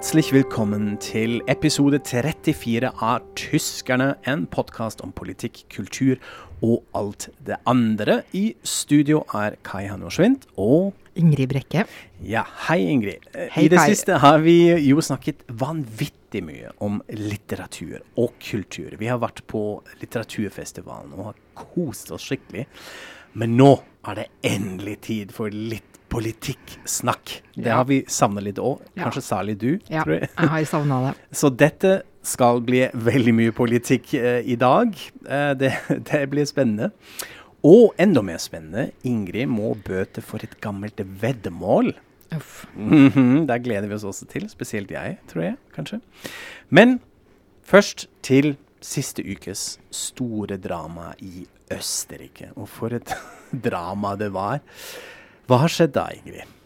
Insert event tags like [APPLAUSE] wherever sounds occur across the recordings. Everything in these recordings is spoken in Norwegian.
Herzlich willkommen til episode 34 av Tyskerne, en podkast om politikk, kultur og alt det andre. I studio er Kai Hanno Schwint og Ingrid Brekke. Ja, hei Ingrid. Eh, Hei, I det hei. siste har vi jo snakket vanvittig mye om litteratur og kultur. Vi har vært på litteraturfestivalen og har kost oss skikkelig. Men nå er det endelig tid for litt politikksnakk. Det har vi savnet litt òg. Kanskje særlig du, Ja, tror jeg. jeg har savna det. [LAUGHS] Så dette skal bli veldig mye politikk eh, i dag. Eh, det, [LAUGHS] det blir spennende. Og enda mer spennende, Ingrid må bøte for et gammelt veddemål. Uff. Mhm, Der gleder vi oss også til, spesielt jeg, tror jeg, kanskje. Men først til siste ukes store drama i Østerrike. Og for et [LAUGHS] drama det var. Hva har skjedd da, Ingrid?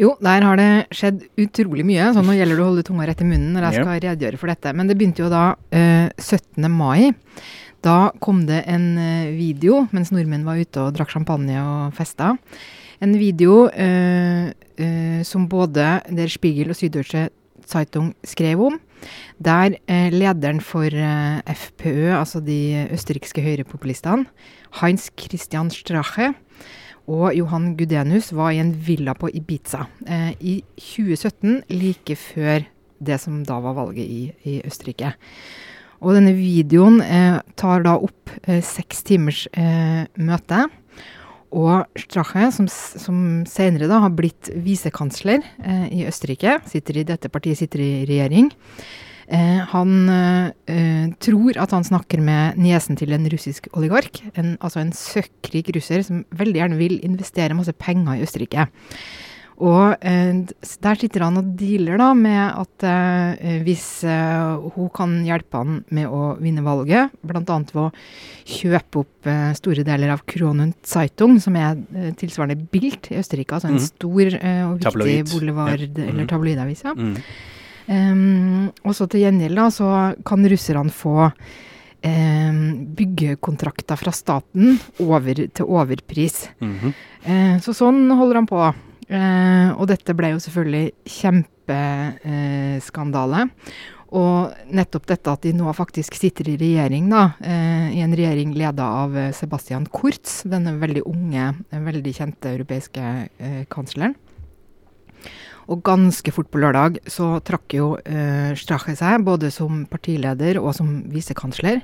Jo, der har det skjedd utrolig mye, så nå gjelder det å holde tunga rett i munnen når jeg skal redegjøre for dette. Men det begynte jo da eh, 17. mai. Da kom det en eh, video mens nordmenn var ute og drakk champagne og festa. En video eh, eh, som både Der Spiegel og Syddeutsche Zeitung skrev om. Der eh, lederen for eh, FPØ, altså de østerrikske høyrepopulistene, Heinz Christian Strache, og Johan Gudenius var i en villa på Ibiza eh, i 2017, like før det som da var valget i, i Østerrike. Og denne videoen eh, tar da opp eh, seks timers eh, møte. Og Strache, som, som senere da har blitt visekansler eh, i Østerrike, sitter i dette partiet sitter i regjering, han eh, eh, tror at han snakker med niesen til en russisk oligark, en, altså en søkkrik russer som veldig gjerne vil investere masse penger i Østerrike. Og eh, der sitter han og dealer da med at eh, hvis eh, hun kan hjelpe han med å vinne valget, bl.a. ved å kjøpe opp eh, store deler av Kronen Zeitung, som er eh, tilsvarende Bilt i Østerrike, altså en Mhm. stor eh, og viktig boulevard- eller Mhm. tabloidavis. Ja. Mm. Um, og så til gjengjeld da, så kan russerne få um, byggekontrakter fra staten over, til overpris. Mm -hmm. uh, så sånn holder han på. Uh, og dette ble jo selvfølgelig kjempeskandale. og nettopp dette at de nå faktisk sitter i regjering, da, eh, i en regjering leda av eh, Sebastian Kurz, denne veldig unge, eh, veldig kjente europeiske eh, kansleren. Og ganske fort på lørdag så trakk jo eh, Strache seg, både som partileder og som visekansler.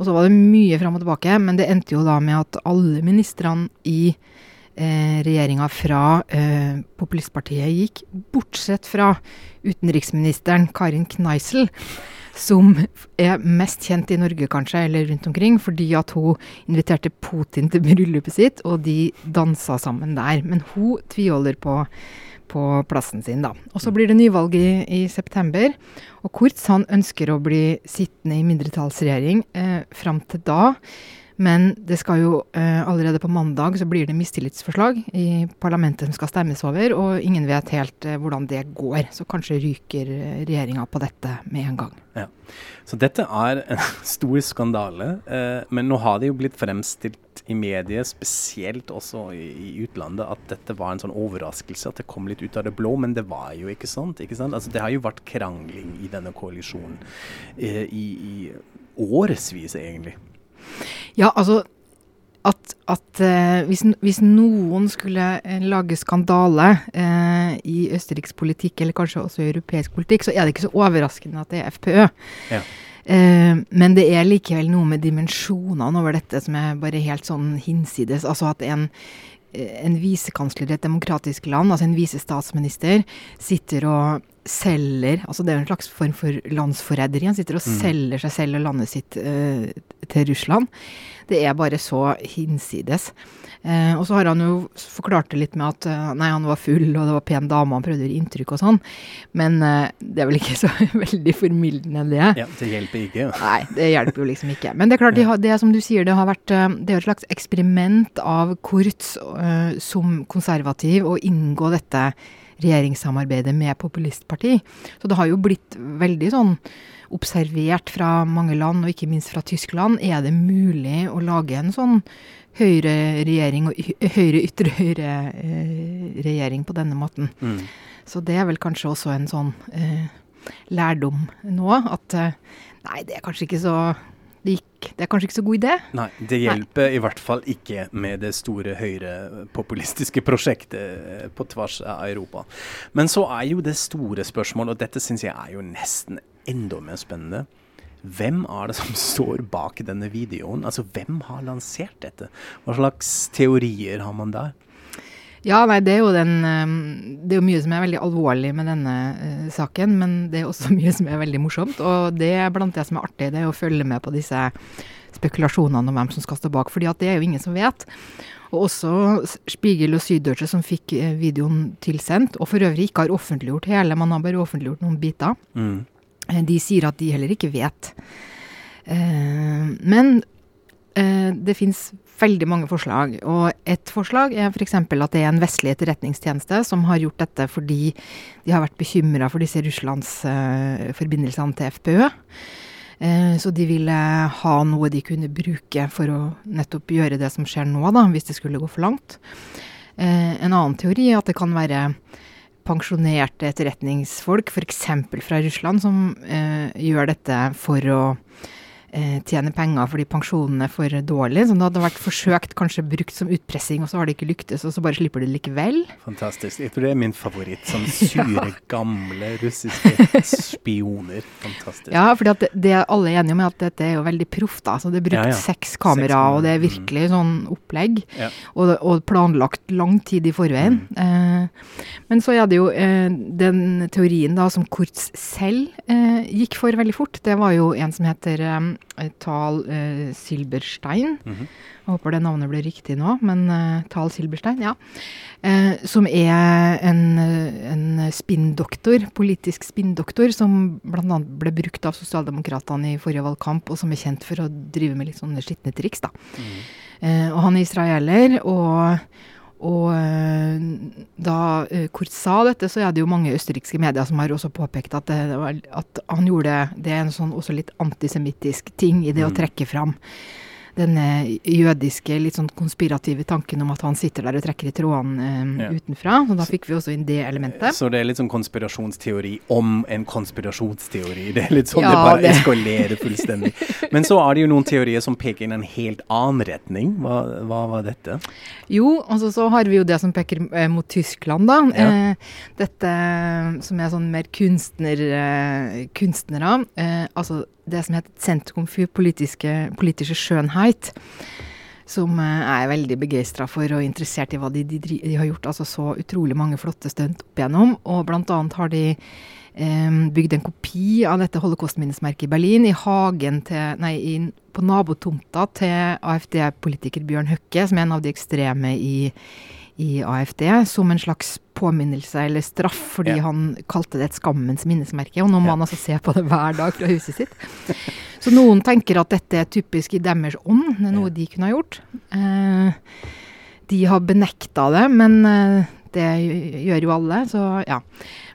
Og så var det mye fram og tilbake, men det endte jo da med at alle ministrene i eh, regjeringa fra eh, populistpartiet gikk, bortsett fra utenriksministeren Karin Kneisel, som er mest kjent i Norge kanskje, eller rundt omkring, fordi at hun inviterte Putin til bryllupet sitt, og de dansa sammen der. Men hun tviholder på på plassen sin, da. Og så blir det nyvalg i, i september. Og Kurz han ønsker å bli sittende i mindretallsregjering eh, fram til da. Men det skal jo eh, allerede på mandag så blir det mistillitsforslag i parlamentet som skal stemmes over, og ingen vet helt eh, hvordan det går. Så kanskje ryker eh, regjeringa på dette med en gang. Ja. Så dette er en [LAUGHS] stor skandale. Eh, men nå har det jo blitt fremstilt i mediet, spesielt også i, i utlandet, at dette var en sånn overraskelse, at det kom litt ut av det blå. Men det var jo ikke sant. ikke sant? Altså, det har jo vært krangling i denne koalisjonen eh, i, i årevis, egentlig. Ja, altså at, at eh, hvis, hvis noen skulle eh, lage skandale eh, i østerriksk politikk, eller kanskje også i europeisk politikk, så er det ikke så overraskende at det er FPØ. Ja. Eh, men det er likevel noe med dimensjonene over dette som er bare helt sånn hinsides. Altså at en, eh, en visekansler i et demokratisk land, altså en visestatsminister, sitter og selger Altså det er en slags form for landsforræderi. Han sitter og Mm. selger seg selv og landet sitt uh, til Russland. Det er bare så hinsides. Uh, og så har han jo forklart det litt med at uh, nei, han var full, og det var pen dame, han prøvde å gjøre inntrykk og sånn. Men det er vel ikke [LAUGHS] så veldig formildende, det. Ja, Det hjelper ikke. Nei, det hjelper jo liksom ikke. Men det er klart, har, det er som du sier, det har vært det er et slags eksperiment av Kurz som konservativ å inngå dette regjeringssamarbeidet med populistparti. Så det har jo blitt veldig sånn observert fra mange land, og ikke minst fra Tyskland. Er det mulig å lage en sånn høyreregjering og høyre-ytre høyre-regjering på denne måten? Mm. Så det er vel kanskje også en sånn eh, lærdom nå, at eh, nei, det er kanskje ikke så det, det, er kanskje ikke så god idé. Nei, det hjelper Nei. i hvert fall ikke med det store høyrepopulistiske prosjektet eh, på tvers av Europa. Men så er jo det store spørsmålet, og dette syns jeg er jo nesten enda mer spennende. Hvem er det som [LAUGHS] står bak denne videoen? Altså, hvem har lansert dette? Hva slags teorier har man der? Ja, nei, det er jo den ehm, Det er jo mye som er veldig alvorlig med denne uh, saken, men det er også [LAUGHS] mye som er veldig morsomt. Og det er blant det som er artig, det er å følge med på disse spekulasjonene om hvem som skal stå bak. fordi at det er jo ingen som vet. Og også Spiegel og Syddeutsche som fikk eh, videoen tilsendt, og for øvrig ikke har offentliggjort hele, man har bare offentliggjort noen biter. Mm. Eh, de sier at de heller ikke vet. Uh, men uh, det fins veldig mange forslag. Og et forslag er f.eks. at det er en vestlig etterretningstjeneste som har gjort dette fordi de har vært bekymra for disse Russlands uh, forbindelsene til FPØ. Uh, så de ville ha noe de kunne bruke for å nettopp gjøre det som skjer nå, da, hvis det skulle gå for langt. Uh, en annen teori er at det kan være pensjonerte etterretningsfolk, f.eks. fra Russland, som gjør dette for å eh, tjener penger fordi pensjonen er for dårlig. Så det hadde vært forsøkt kanskje brukt som utpressing, og så har det ikke lyktes, og så bare slipper du det likevel. Fantastisk. Jeg tror det er min favoritt. Sånn sure, [LAUGHS] gamle russiske spioner. Fantastisk. Ja, for det, det alle er enige om, er at dette er jo veldig proft. da, så Det er brukt ja, ja. seks kameraer, og det er virkelig mm. sånn opplegg. Og, og, planlagt lang tid i forveien. Mm. Eh, men så er det jo eh, den teorien da som Kurz selv eh, gikk for veldig fort. Det var jo en som heter eh, Tal eh, Silberstein. Mm -hmm. Jeg håper det navnet blir riktig nå, men eh, Tal Silberstein, ja. Eh, som er en, en spinndoktor, politisk spinndoktor, som bl.a. ble brukt av sosialdemokratene i forrige valgkamp, og som er kjent for å drive med litt sånne skitne triks, da. Mm. og han er israeler, og og eh, da eh, Kurt sa dette, så er det jo mange østerrikske medier som har også påpekt at, det, at han gjorde det er en sånn også litt antisemittisk ting i det mm. å trekke fram denne jødiske, litt sånn konspirative tanken om at han sitter der og trekker i trådene um, ja. utenfra. Så da fikk vi også inn det elementet. Så det er litt sånn konspirasjonsteori om en konspirasjonsteori. Det er litt sånn ja, det bare det. eskalerer fullstendig. Men så er det jo noen teorier som peker inn en helt annen retning. Hva, hva var dette? Jo, altså så har vi jo det som peker eh, mot Tyskland, da. Ja. Eh, dette som er sånn mer kunstner, eh, kunstnere. Eh, altså det som heter Sentrum for politiske, politische skjønnhet. Som jeg er veldig begeistra for og interessert i hva de, de, de, har gjort. Altså så utrolig mange flotte stunt opp igjennom. Og blant annet har de eh, bygd en kopi av dette holocaustminnesmerket i Berlin i hagen til Nei, i, på nabotomta til AFD-politiker Bjørn Høkke, som er en av de ekstreme i i AFD som en slags påminnelse eller straff, fordi ja. han kalte det et skammens minnesmerke. Og nå må ja. han altså se på det hver dag fra huset sitt. Så noen tenker at dette er typisk i deres ånd, det er noe de kunne ha gjort. Eh, de har benekta det, men eh, det gjør jo alle, så ja.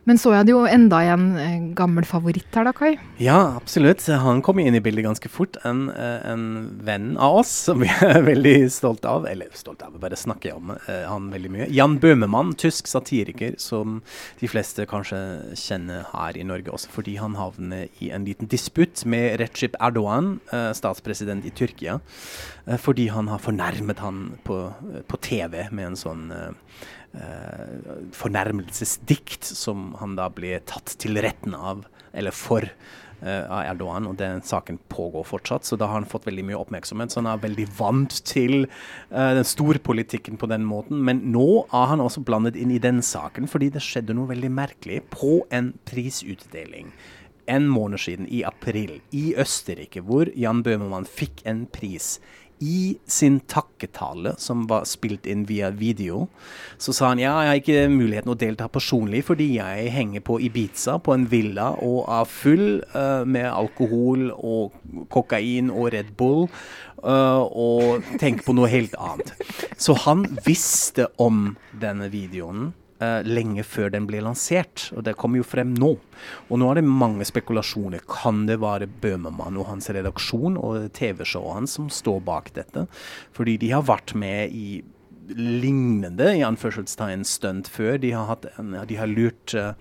Men så er det jo enda en eh, gammel favoritt her da, Kai? Ja, absolutt. Han kom inn i bildet ganske fort. En, eh, en venn av oss som vi [LAUGHS] er veldig stolt av. Eller stolt av, bare snakker om uh, han veldig mye. Jan Bøhmemann, tysk satiriker som de fleste kanskje kjenner her i Norge, også fordi han havner i en liten disputt med Recep Erdogan, statspresident i Tyrkia, fordi han har fornærmet han på, på TV med en sånn eh, fornærmelsesdikt som han da blir tatt til retten av, eller for, eh, av Erdogan. Og den saken pågår fortsatt, så da har han fått veldig mye oppmerksomhet. Så han er veldig vant til eh, den storpolitikken på den måten. Men nå er han også blandet inn i den saken, fordi det skjedde noe veldig merkelig på en prisutdeling en måned siden, i april, i Østerrike, hvor Jan Bøhmermann fikk en pris i sin takketale, som var spilt inn via video, så sa han ja, jeg har ikke muligheten å delta personlig fordi jeg henger på Ibiza, på en villa, og er full uh, med alkohol og kokain og Red Bull, uh, og tenker på noe helt annet. Så han visste om denne videoen lenge før den ble lansert, og det kommer jo frem nå. Og nå er det mange spekulasjoner. Kan det være Bøhmermann og hans redaksjon og TV-showet hans som står bak dette? Fordi de har vært med i lignende i anførselstegn stunt før. De har, en, de har lurt uh,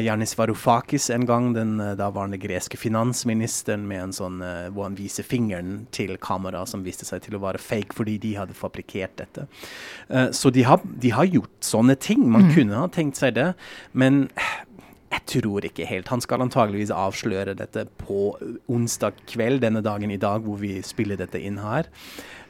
Janis Varoufakis en gang, den uh, daværende greske finansministeren, med en sånn uh, hvor han viser fingeren til kamera, som viste seg til å være fake fordi de hadde fabrikkert dette. Så de har, de har, gjort sånne ting. Man mm. kunne ha tenkt seg det, men jeg tror ikke helt. Han skal antageligvis avsløre dette på onsdag kveld, denne dagen i dag hvor vi spiller dette inn her.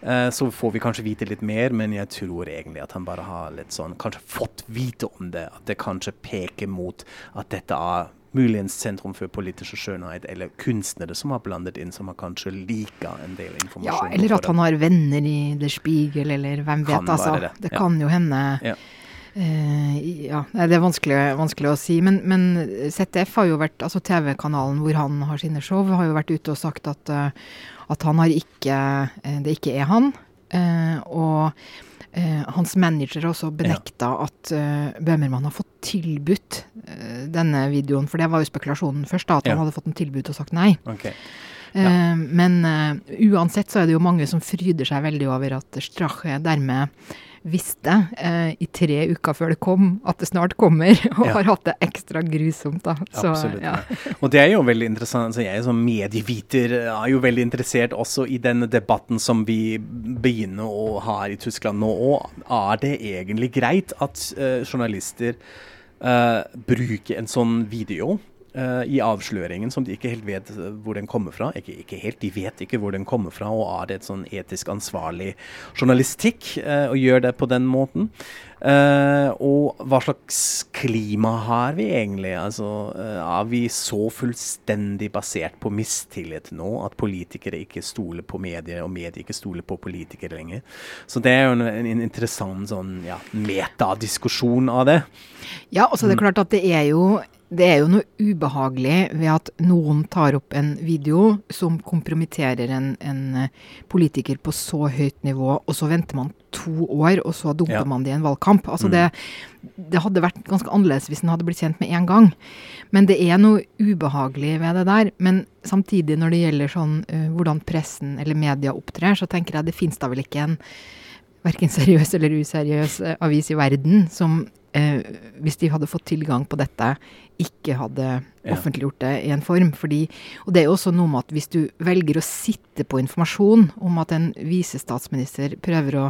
Uh, så får vi kanskje vite litt mer, men jeg tror egentlig at han bare har litt sånn Kanskje fått vite om det. At det kanskje peker mot at dette er muligens sentrum for politisk skjønnhet, eller kunstnere som har blandet inn, som har kanskje lika en del informasjon. Ja, eller at han har venner i The Spiegel, eller hvem vet, kan altså. Det, det ja. kan jo hende. Ja. Uh, ja, det er vanskelig, vanskelig å si. Men, men, ZDF har jo vært, altså TV-kanalen hvor han har sine show, har jo vært ute og sagt at, uh, at han har ikke uh, Det ikke er han. og hans manager har også benekta ja. at Bøhmermann har fått tilbudt denne videoen. For det var jo spekulasjonen først, da, at ja. han hadde fått en tilbudt og sagt nei. Okay. Ja. Men uansett så er det jo mange som fryder seg veldig over at Strache dermed visste eh, i tre uker før det kom, at det snart kommer, [LAUGHS] og ja. har hatt det ekstra grusomt. da. Så, Absolutt. Ja. Og det er jo veldig interessant. altså Jeg som medieviter er jo veldig interessert også i den debatten som vi begynner å ha i Tyskland nå. Og er det egentlig greit at uh, journalister uh, bruker en sånn video Uh, i avsløringen som de ikke helt vet uh, hvor den kommer fra. Ikke, ikke, helt, De vet ikke hvor den kommer fra, og er det et sånn etisk ansvarlig journalistikk uh, å gjøre det på den måten? og hva slags klima har vi egentlig? Altså, er vi så fullstendig basert på mistillit nå at politikere ikke stoler på medier, og medier ikke stoler på politikere lenger? Så det er jo en, en interessant sånn ja, metadiskusjon av det. Ja, og så er det mm. klart at det er jo det er jo noe ubehagelig ved at noen tar opp en video som kompromitterer en, en, eh, politiker på så høyt nivå, og så venter man to år, og så dumper ja. man det i en valgkamp. Altså mm. det, det, hadde vært ganske annerledes hvis den hadde blitt kjent med en gang. Men det er noe ubehagelig ved det der. Men samtidig, når det gjelder sånn uh, hvordan pressen eller media opptrer, så tenker jeg det fins da vel ikke en verken seriøs eller useriøs uh, avis i verden som eh, hvis de hadde fått tilgang på dette, ikke hadde offentliggjort det i en form. Fordi, og det er jo også noe med at hvis du velger å sitte på informasjon om at en visestatsminister prøver å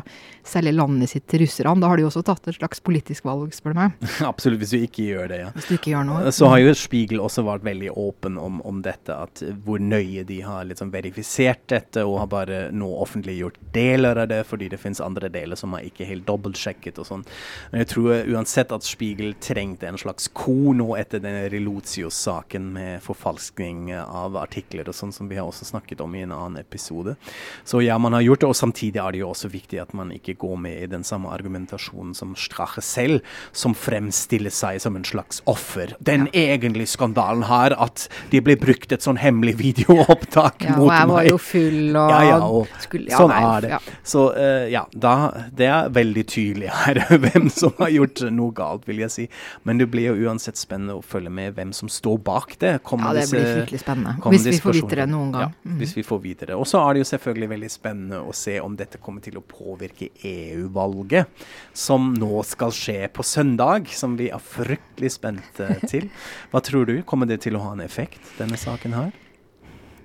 selge landet sitt til russerne, da har du jo også tatt et slags politisk valg, spør du meg. [LAUGHS] Absolutt, hvis du ikke gjør det, ja. Hvis du ikke gjør noe. Så har jo Spiegel også vært veldig åpen om, om dette, at hvor nøye de har liksom verifisert dette, og har bare nå offentliggjort deler av det, fordi det finnes andre deler som er ikke helt dobbeltsjekket og sånn. Men jeg tror uansett at Spiegel trengte en slags ko nå etter denne Relotius-saken med forfalskning av artikler og sånn, som vi har også snakket om i en annen episode. Så ja, man har gjort det, og samtidig er det jo også viktig at man ikke går med i den samme argumentasjonen som Strache selv, som fremstiller seg som en slags offer. Den ja. egentlige skandalen her, at de ble brukt et sånn hemmelig videoopptak ja, mot meg. Ja, og jeg var jo full og, ja, ja, og skulle, ja, Sånn nei, er det. Så uh, ja, da, det er veldig tydelig her [LAUGHS] hvem som har gjort noe galt, vil jeg si. Men det blir jo uansett spennende å følge med hvem som står bak det. Kommer ja, det blir fryktelig spennende. Hvis vi får vite det noen gang. Ja, mm. hvis vi får vite det. Og så er det jo selvfølgelig veldig spennende å se om dette kommer til å påvirke EU-valget, som nå skal skje på søndag, som vi er fryktelig spent eh, [LAUGHS] til. Hva tror du? Kommer det til å ha en effekt, denne saken her?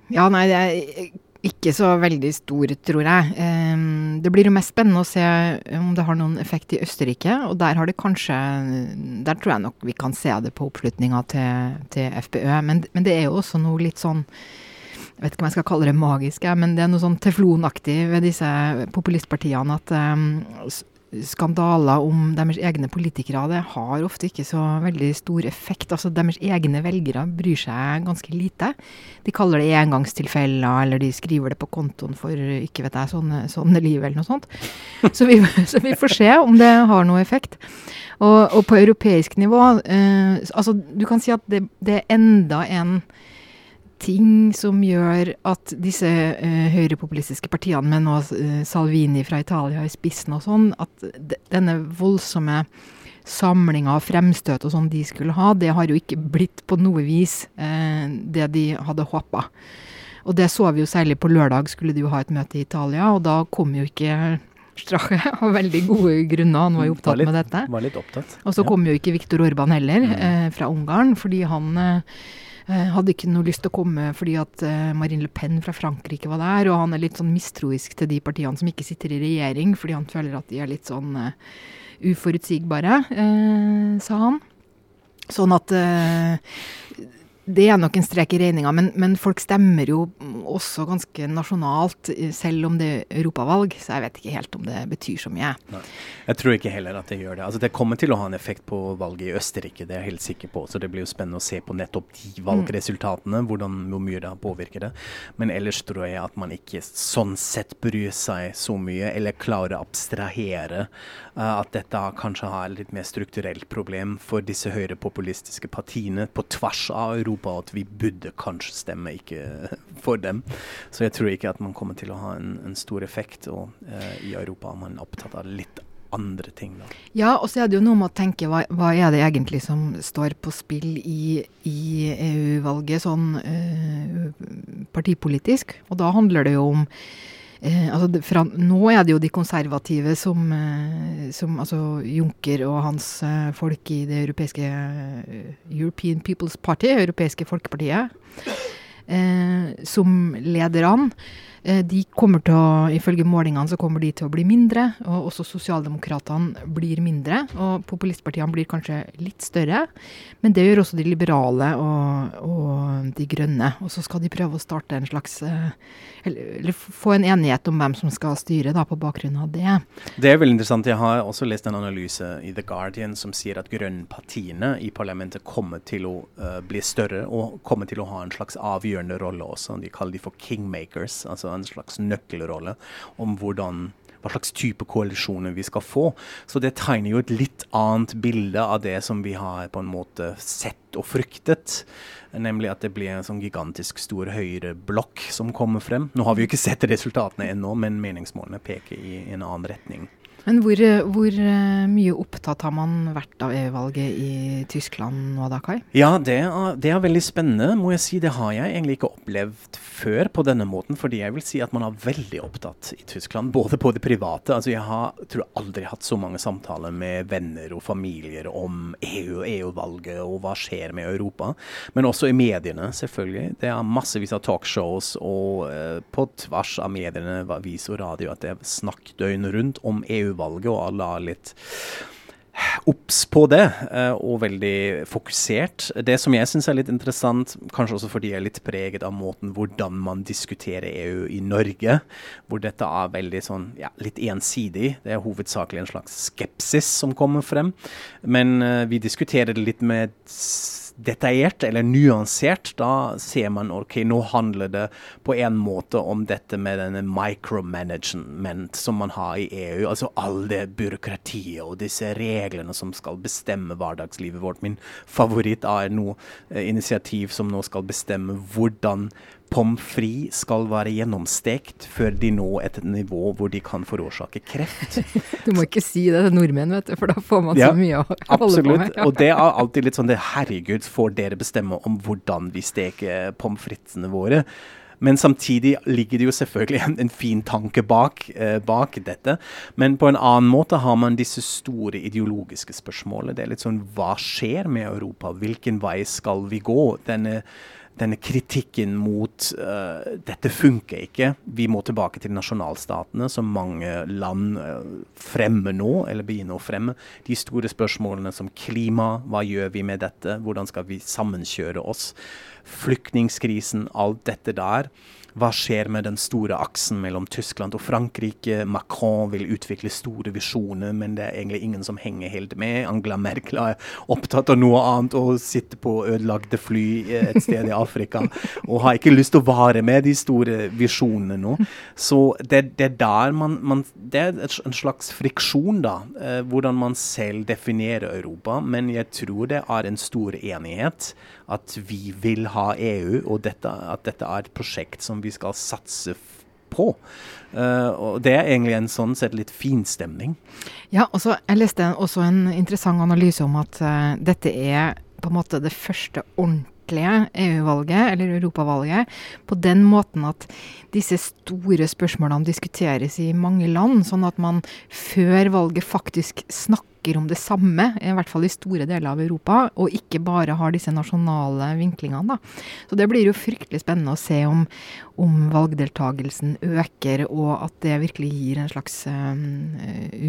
Ja, nei, det er ikke så veldig stor, tror jeg. Um, det blir jo mest spennende å se om det har noen effekt i Østerrike. Og der har det kanskje Der tror jeg nok vi kan se det på oppslutninga til, til, FPØ. Men, men, det er jo også noe litt sånn jeg vet ikke om jeg skal kalle det magisk, men det er noe sånn teflonaktig ved disse populistpartiene at um, skandaler om deres egne politikere, det har ofte ikke så veldig stor effekt. Altså Deres egne velgere bryr seg ganske lite. De kaller det engangstilfeller, eller de skriver det på kontoen for ikke vet jeg, sånne, sånne liv, eller noe sånt. Så vi, [LAUGHS] så vi, får se om det har noe effekt. Og, og på europeisk nivå eh, Altså, du kan si at det, det er enda en ting som gjør at disse uh, høyrepopulistiske partiene, med nå uh, Salvini fra Italia i spissen og sånn, at denne voldsomme samlinga av fremstøt og sånn de skulle ha, det har jo ikke blitt på noe vis uh, det de hadde håpa. Og det så vi jo særlig på lørdag, skulle de jo ha et møte i Italia, og da kom jo ikke Strache [LAUGHS] av veldig gode grunner. Han var jo opptatt Var litt- med dette. Var litt opptatt. Og så Ja. kom jo ikke Viktor Orban heller, Mm. eh, fra Ungarn, fordi han eh, eh, hadde ikke noe lyst til å komme fordi at eh, Marine Le Pen fra Frankrike var der, og han er litt sånn mistroisk til de partiene som ikke sitter i regjering, fordi han føler at de er litt sånn eh, uforutsigbare, eh, sa han. Sånn at eh, det er nok en strek i regninga, men, men folk stemmer jo også ganske nasjonalt, eh, selv om det er europavalg, så jeg vet ikke helt om det betyr så mye. Jeg tror ikke heller at det gjør det. Altså, det kommer til å ha en effekt på valget i Østerrike, det er jeg helt sikker på. Så det blir jo spennende å se på nettopp de valgresultatene, hvordan, hvor mye det har påvirket det. Men ellers tror jeg at man ikke sånn sett bryr seg så mye, eller klarer å abstrahere uh, at dette kanskje har et litt mer strukturelt problem for disse høyrepopulistiske partiene på tvers av Europa, og at vi burde kanskje stemme ikke [LAUGHS] for dem. Så jeg tror ikke at man kommer til å ha en, en stor effekt. Og eh, i Europa er man opptatt av litt andre ting. da. Ja, og så er det jo noe med å tenke hva, hva er det egentlig som står på spill i, i EU-valget sånn eh, partipolitisk. Og da handler det jo om eh, altså fra, Nå er det jo de konservative som, eh, som altså Juncker og hans eh, folk i det europeiske eh, European People's Party, europeiske folkepartiet, eh, som leder an. Eh, De kommer til å, Ifølge målingene så kommer de til å bli mindre, og også sosialdemokratene blir mindre. Og populistpartiene blir kanskje litt større, men det gjør også de liberale og, og de grønne. Og så skal de prøve å starte en slags eh, Eller, få en enighet om hvem som skal styre, da, på bakgrunn av det. Det er veldig interessant. Jeg har også lest en analyse i The Guardian som sier at grønnpartiene i parlamentet kommer til å uh, bli større og kommer til å ha en slags avgjørende rolle også. De kaller de for kingmakers, altså en slags nøkkelrolle om hvordan hva slags type koalisjoner vi skal få. Så det tegner jo et litt annet bilde av det som vi har på en måte sett og fryktet. Nemlig at det blir en sånn gigantisk stor høyreblokk som kommer frem. Nå har vi jo ikke sett resultatene ennå, men meningsmålene peker i en annen retning. Men hvor, hvor eh, mye opptatt har man vært av EU-valget i Tyskland nå da, Kai? Ja, det er, det er veldig spennende, må jeg si. Det har jeg egentlig ikke opplevd før på denne måten. Fordi jeg vil si at man er veldig opptatt i Tyskland, både på det private. Altså jeg har tror jeg aldri hatt så mange samtaler med venner og familier om EU og EU-valget og hva skjer med Europa. Men også i mediene, selvfølgelig. Det er massevis av talkshows og eh, på tvers av mediene, avis og radio, at det er snakk døgnet rundt om EU-valget, og alle er litt obs på det, eh, og veldig fokusert. Det som jeg syns er litt interessant, kanskje også fordi jeg er litt preget av måten hvordan man diskuterer EU i Norge, hvor dette er veldig sånn ja, litt ensidig. Det er hovedsakelig en slags skepsis som kommer frem. Men eh, vi diskuterer det litt med detaljert eller nyansert, da ser man ok, nå handler det på en måte om dette med denne micromanagement som man har i EU. Altså all det byråkratiet og disse reglene som skal bestemme hverdagslivet vårt. Min favoritt er noe eh, initiativ som nå skal bestemme hvordan pommes frites skal være gjennomstekt før de når et nivå hvor de kan forårsake kreft. [LAUGHS] Du må ikke si det til nordmenn, vet du, for da får man Ja, så mye å holde på Absolutt. med. Og det er alltid litt sånn det Herregud, får dere bestemme om hvordan vi steker pommes fritesene våre? Men samtidig ligger det jo selvfølgelig en, en fin tanke bak, eh, bak dette. Men på en annen måte har man disse store ideologiske spørsmålene. Det er litt sånn hva skjer med Europa? Hvilken vei skal vi gå? Denne denne kritikken mot uh, dette funker ikke. Vi må tilbake til nasjonalstatene, som mange land uh, fremmer nå, eller begynner å fremme. De store spørsmålene som klima, hva gjør vi med dette? Hvordan skal vi sammenkjøre oss? Flyktningskrisen, alt dette der. Hva skjer med den store aksen mellom Tyskland og Frankrike? Macron vil utvikle store visjoner, men det er egentlig ingen som henger helt med. Angela Merkel er opptatt av noe annet og sitter på ødelagte fly et sted i Afrika [LAUGHS] og har ikke lyst til å vare med de store visjonene nå. Så det, det er der man, man Det er en slags friksjon, da. Eh, hvordan man selv definerer Europa. Men jeg tror det er en stor enighet at vi vil ha EU, og dette, at dette er et prosjekt som vi skal satse på. Uh, og det er egentlig en sånn sett litt fin stemning. Ja, og så Jeg leste også en interessant analyse om at uh, dette er på en måte det første ordentlige EU-valget, eller europavalget, på den måten at disse store spørsmålene diskuteres i mange land, sånn at man før valget faktisk snakker om det samme, i hvert fall i store deler av Europa, og ikke bare har disse nasjonale vinklingene. Da. Så det blir jo fryktelig spennende å se om, om valgdeltagelsen øker, og at det virkelig gir en slags um,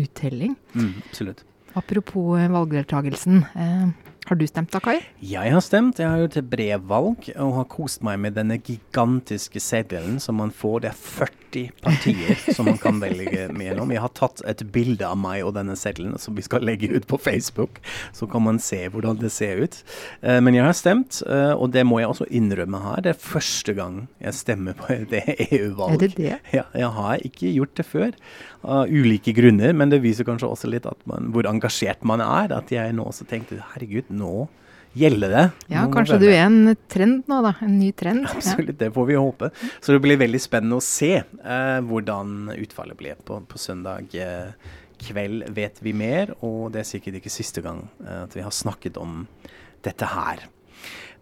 uttelling. Mm, absolutt. Apropos valgdeltagelsen. Eh, har du stemt da, Kai? Jeg har stemt. Jeg har gjort et brevvalg og har kost meg med denne gigantiske seddelen som man får. Det er 40 partier som man kan velge mellom. Jeg har tatt et bilde av meg og denne seddelen som vi skal legge ut på Facebook. Så kan man se hvordan det ser ut. Uh, men jeg har stemt, uh, og det må jeg også innrømme her. Det er første gang jeg stemmer på [LAUGHS] det EU-valg. Er det det? Ja, jeg har ikke gjort det før. Av ulike grunner, men det viser kanskje også litt man, hvor engasjert man er. At jeg nå også tenkte herregud, nå gjelder det. Ja, nå kanskje du er en trend nå, da. En ny trend. [LAUGHS] Absolutt, ja. det får vi håpe. Så det blir veldig spennende å se eh, hvordan utfallet blir på, på søndag. Eh, kveld vet vi mer, og det er sikkert ikke siste gang eh, at vi har snakket om dette her.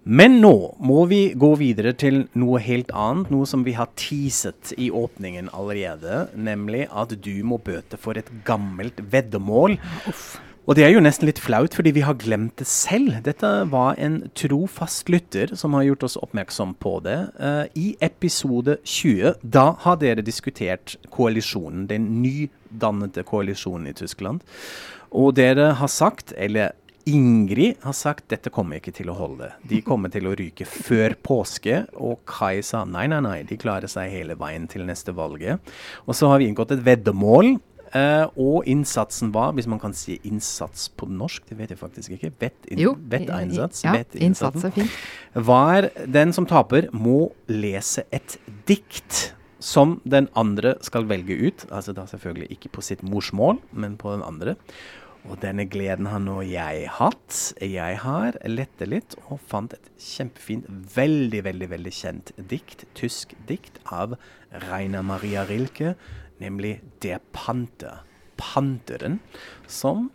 Men nå må vi gå videre til noe helt annet, noe som vi har teaset i åpningen allerede. Nemlig at du må bøte for et gammelt veddemål. Uff. Og det er jo nesten litt flaut, fordi vi har glemt det selv. Dette var en trofast lytter som har gjort oss oppmerksom på det. Uh, I episode 20, da har dere diskutert koalisjonen, den nydannede koalisjonen i Tyskland. Og dere har sagt, eller Ingrid har sagt dette kommer ikke til å holde. De [LAUGHS] kommer til å ryke før påske. Og Kai sa nei, nei, nei, de klarer seg hele veien til neste valget. Og så har vi inngått et veddemål. Uh, og innsatsen var, hvis man kan si innsats på norsk, det vet jeg faktisk ikke, vett in, Jo, vettinnsats, ja, vet innsats er fint. var den som taper må lese et dikt som den andre skal velge ut. Altså da selvfølgelig ikke på sitt morsmål, men på den andre. Og denne gleden har nå jeg hatt. Jeg har lette litt og fant et kjempefint, veldig, veldig veldig kjent dikt, tysk dikt av Rainer Maria Rilke, nemlig det Panther. Panteren, som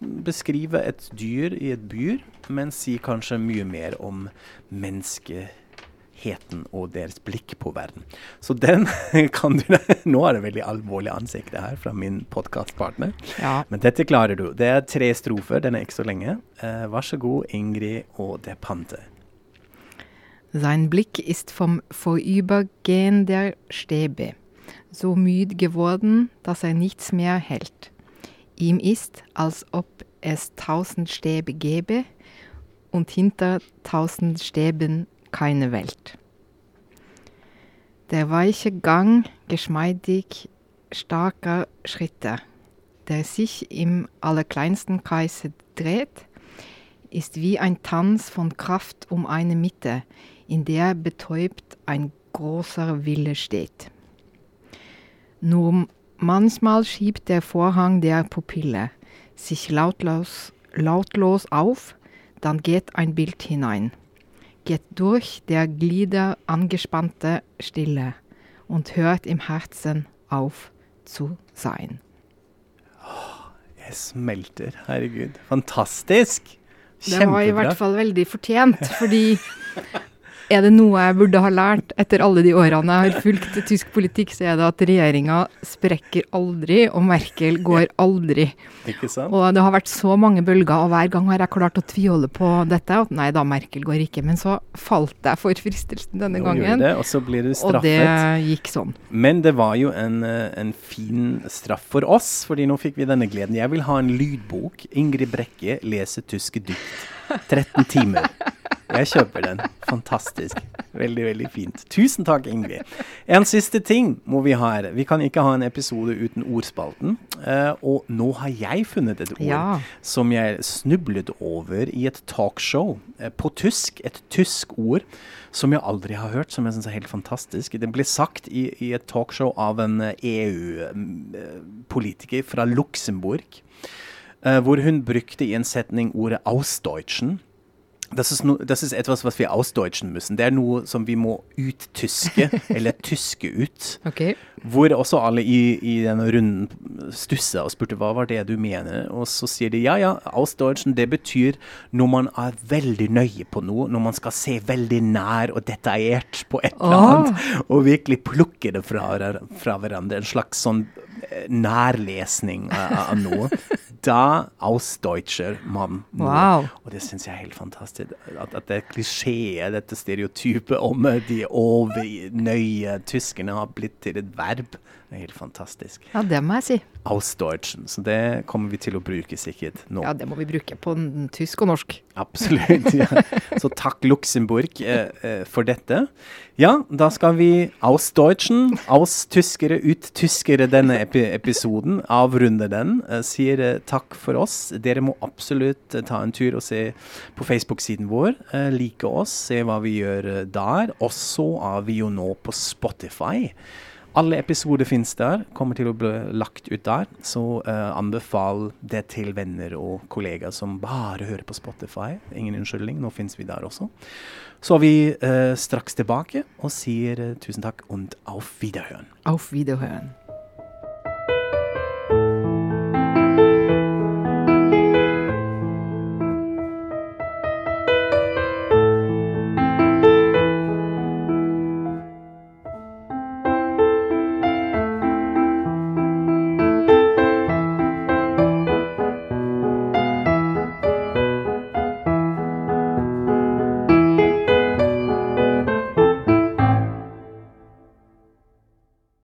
beskriver et dyr i et byr, men sier kanskje mye mer om menneskeheten og deres blikk på verden. Så den [LAUGHS] kan du [LAUGHS] Nå er det veldig alvorlig ansikt her fra min podkastpartner. Ja. Men dette klarer du. Det er tre strofer, den er ikke så lenge. Eh, vær så god, Ingrid og det Panther. Sein Blick ist vom Vorübergehen der Stäbe so müd geworden, dass er nichts mehr hält. Ihm ist, als ob es tausend Stäbe gäbe und hinter tausend Stäben keine Welt. Der weiche Gang geschmeidig starker Schritte, der sich im allerkleinsten Kreise dreht, ist wie ein Tanz von Kraft um eine Mitte, in der betäubt ein großer Wille steht. Nur manchmal schiebt der Vorhang der Pupille sich lautlos, lautlos auf, dann geht ein Bild hinein, geht durch der Glieder angespannte Stille und hört im Herzen auf zu sein. Jeg smelter. Herregud. Fantastisk! Det var i hvert fall veldig fortjent, fordi er det noe jeg burde ha lært etter alle de årene jeg har fulgt tysk politikk, så er det at regjeringa sprekker aldri, og Merkel går aldri. Ikke sant? Og det har vært så mange bølger, og hver gang har jeg klart å tviholde på dette. At nei da, Merkel går ikke. Men så falt jeg for fristelsen denne Nå gangen, det, og så blir du straffet. og det gikk sånn. Men det var jo en, eh, en fin straff for oss, fordi nå fikk vi denne gleden. Jeg vil ha en lydbok. Ingrid Brekke leser tyske dikt. 13 timer. Jeg kjøper den. Fantastisk. Veldig, veldig fint. Tusen takk, Ingrid. En siste ting må vi ha her. Vi kan ikke ha en episode uten ordspalten. Uh, og nå har jeg funnet et ord Ja. som jeg snublet over i et talkshow uh, på tysk. Et tysk ord som jeg aldri har hørt, som jeg syns er helt fantastisk. Det ble sagt i, i et talkshow av en EU-politiker fra Luxembourg, eh, hvor hun brukte i en setning ordet 'ausdeutschen'. Das ist, nur, das ist etwas, was wir ausdeutschen müssen. Det er noe som vi må uttyske, [LAUGHS] eller tyske ut. Okay. Hvor også alle i, i denne runden stussa og spurte hva var det du mener. Og så sier de ja, ja, ausdeutschen, det betyr når man er veldig nøye på noe, når man skal se veldig nær og detaljert på et eller annet, og virkelig plukke det fra, fra hverandre. En slags sånn eh, nærlesning av, av noe. Da ausdeutscher man noe. Wow. Og det syns jeg er helt fantastisk. At, at det klisjeet, dette stereotypet om de overnøye tyskerne har blitt til et verb. Det er helt fantastisk. Ja, det må jeg si. Ausdeutschen. Så det kommer vi til å bruke sikkert nå. Ja, det må vi bruke på tysk og norsk. Absolutt. Ja. Så takk Luxembourg eh, eh, for dette. Ja, da skal vi ausdeutschen, austyskere, uttyskere denne epi episoden. Avrunde den. Eh, sier eh, takk for oss. Dere må absolutt eh, ta en tur og se på Facebook-siden vår. Eh, like oss, se hva vi gjør der. Og så er vi jo nå på Spotify. Alle episoder finnes der, kommer til å bli lagt ut der. Så uh, anbefal det til venner og kollegaer som bare hører på Spotify. Ingen unnskyldning, nå finnes vi der også. Så er vi uh, straks tilbake og sier uh, tusen takk und auf Wiederhören. Auf Wiederhören.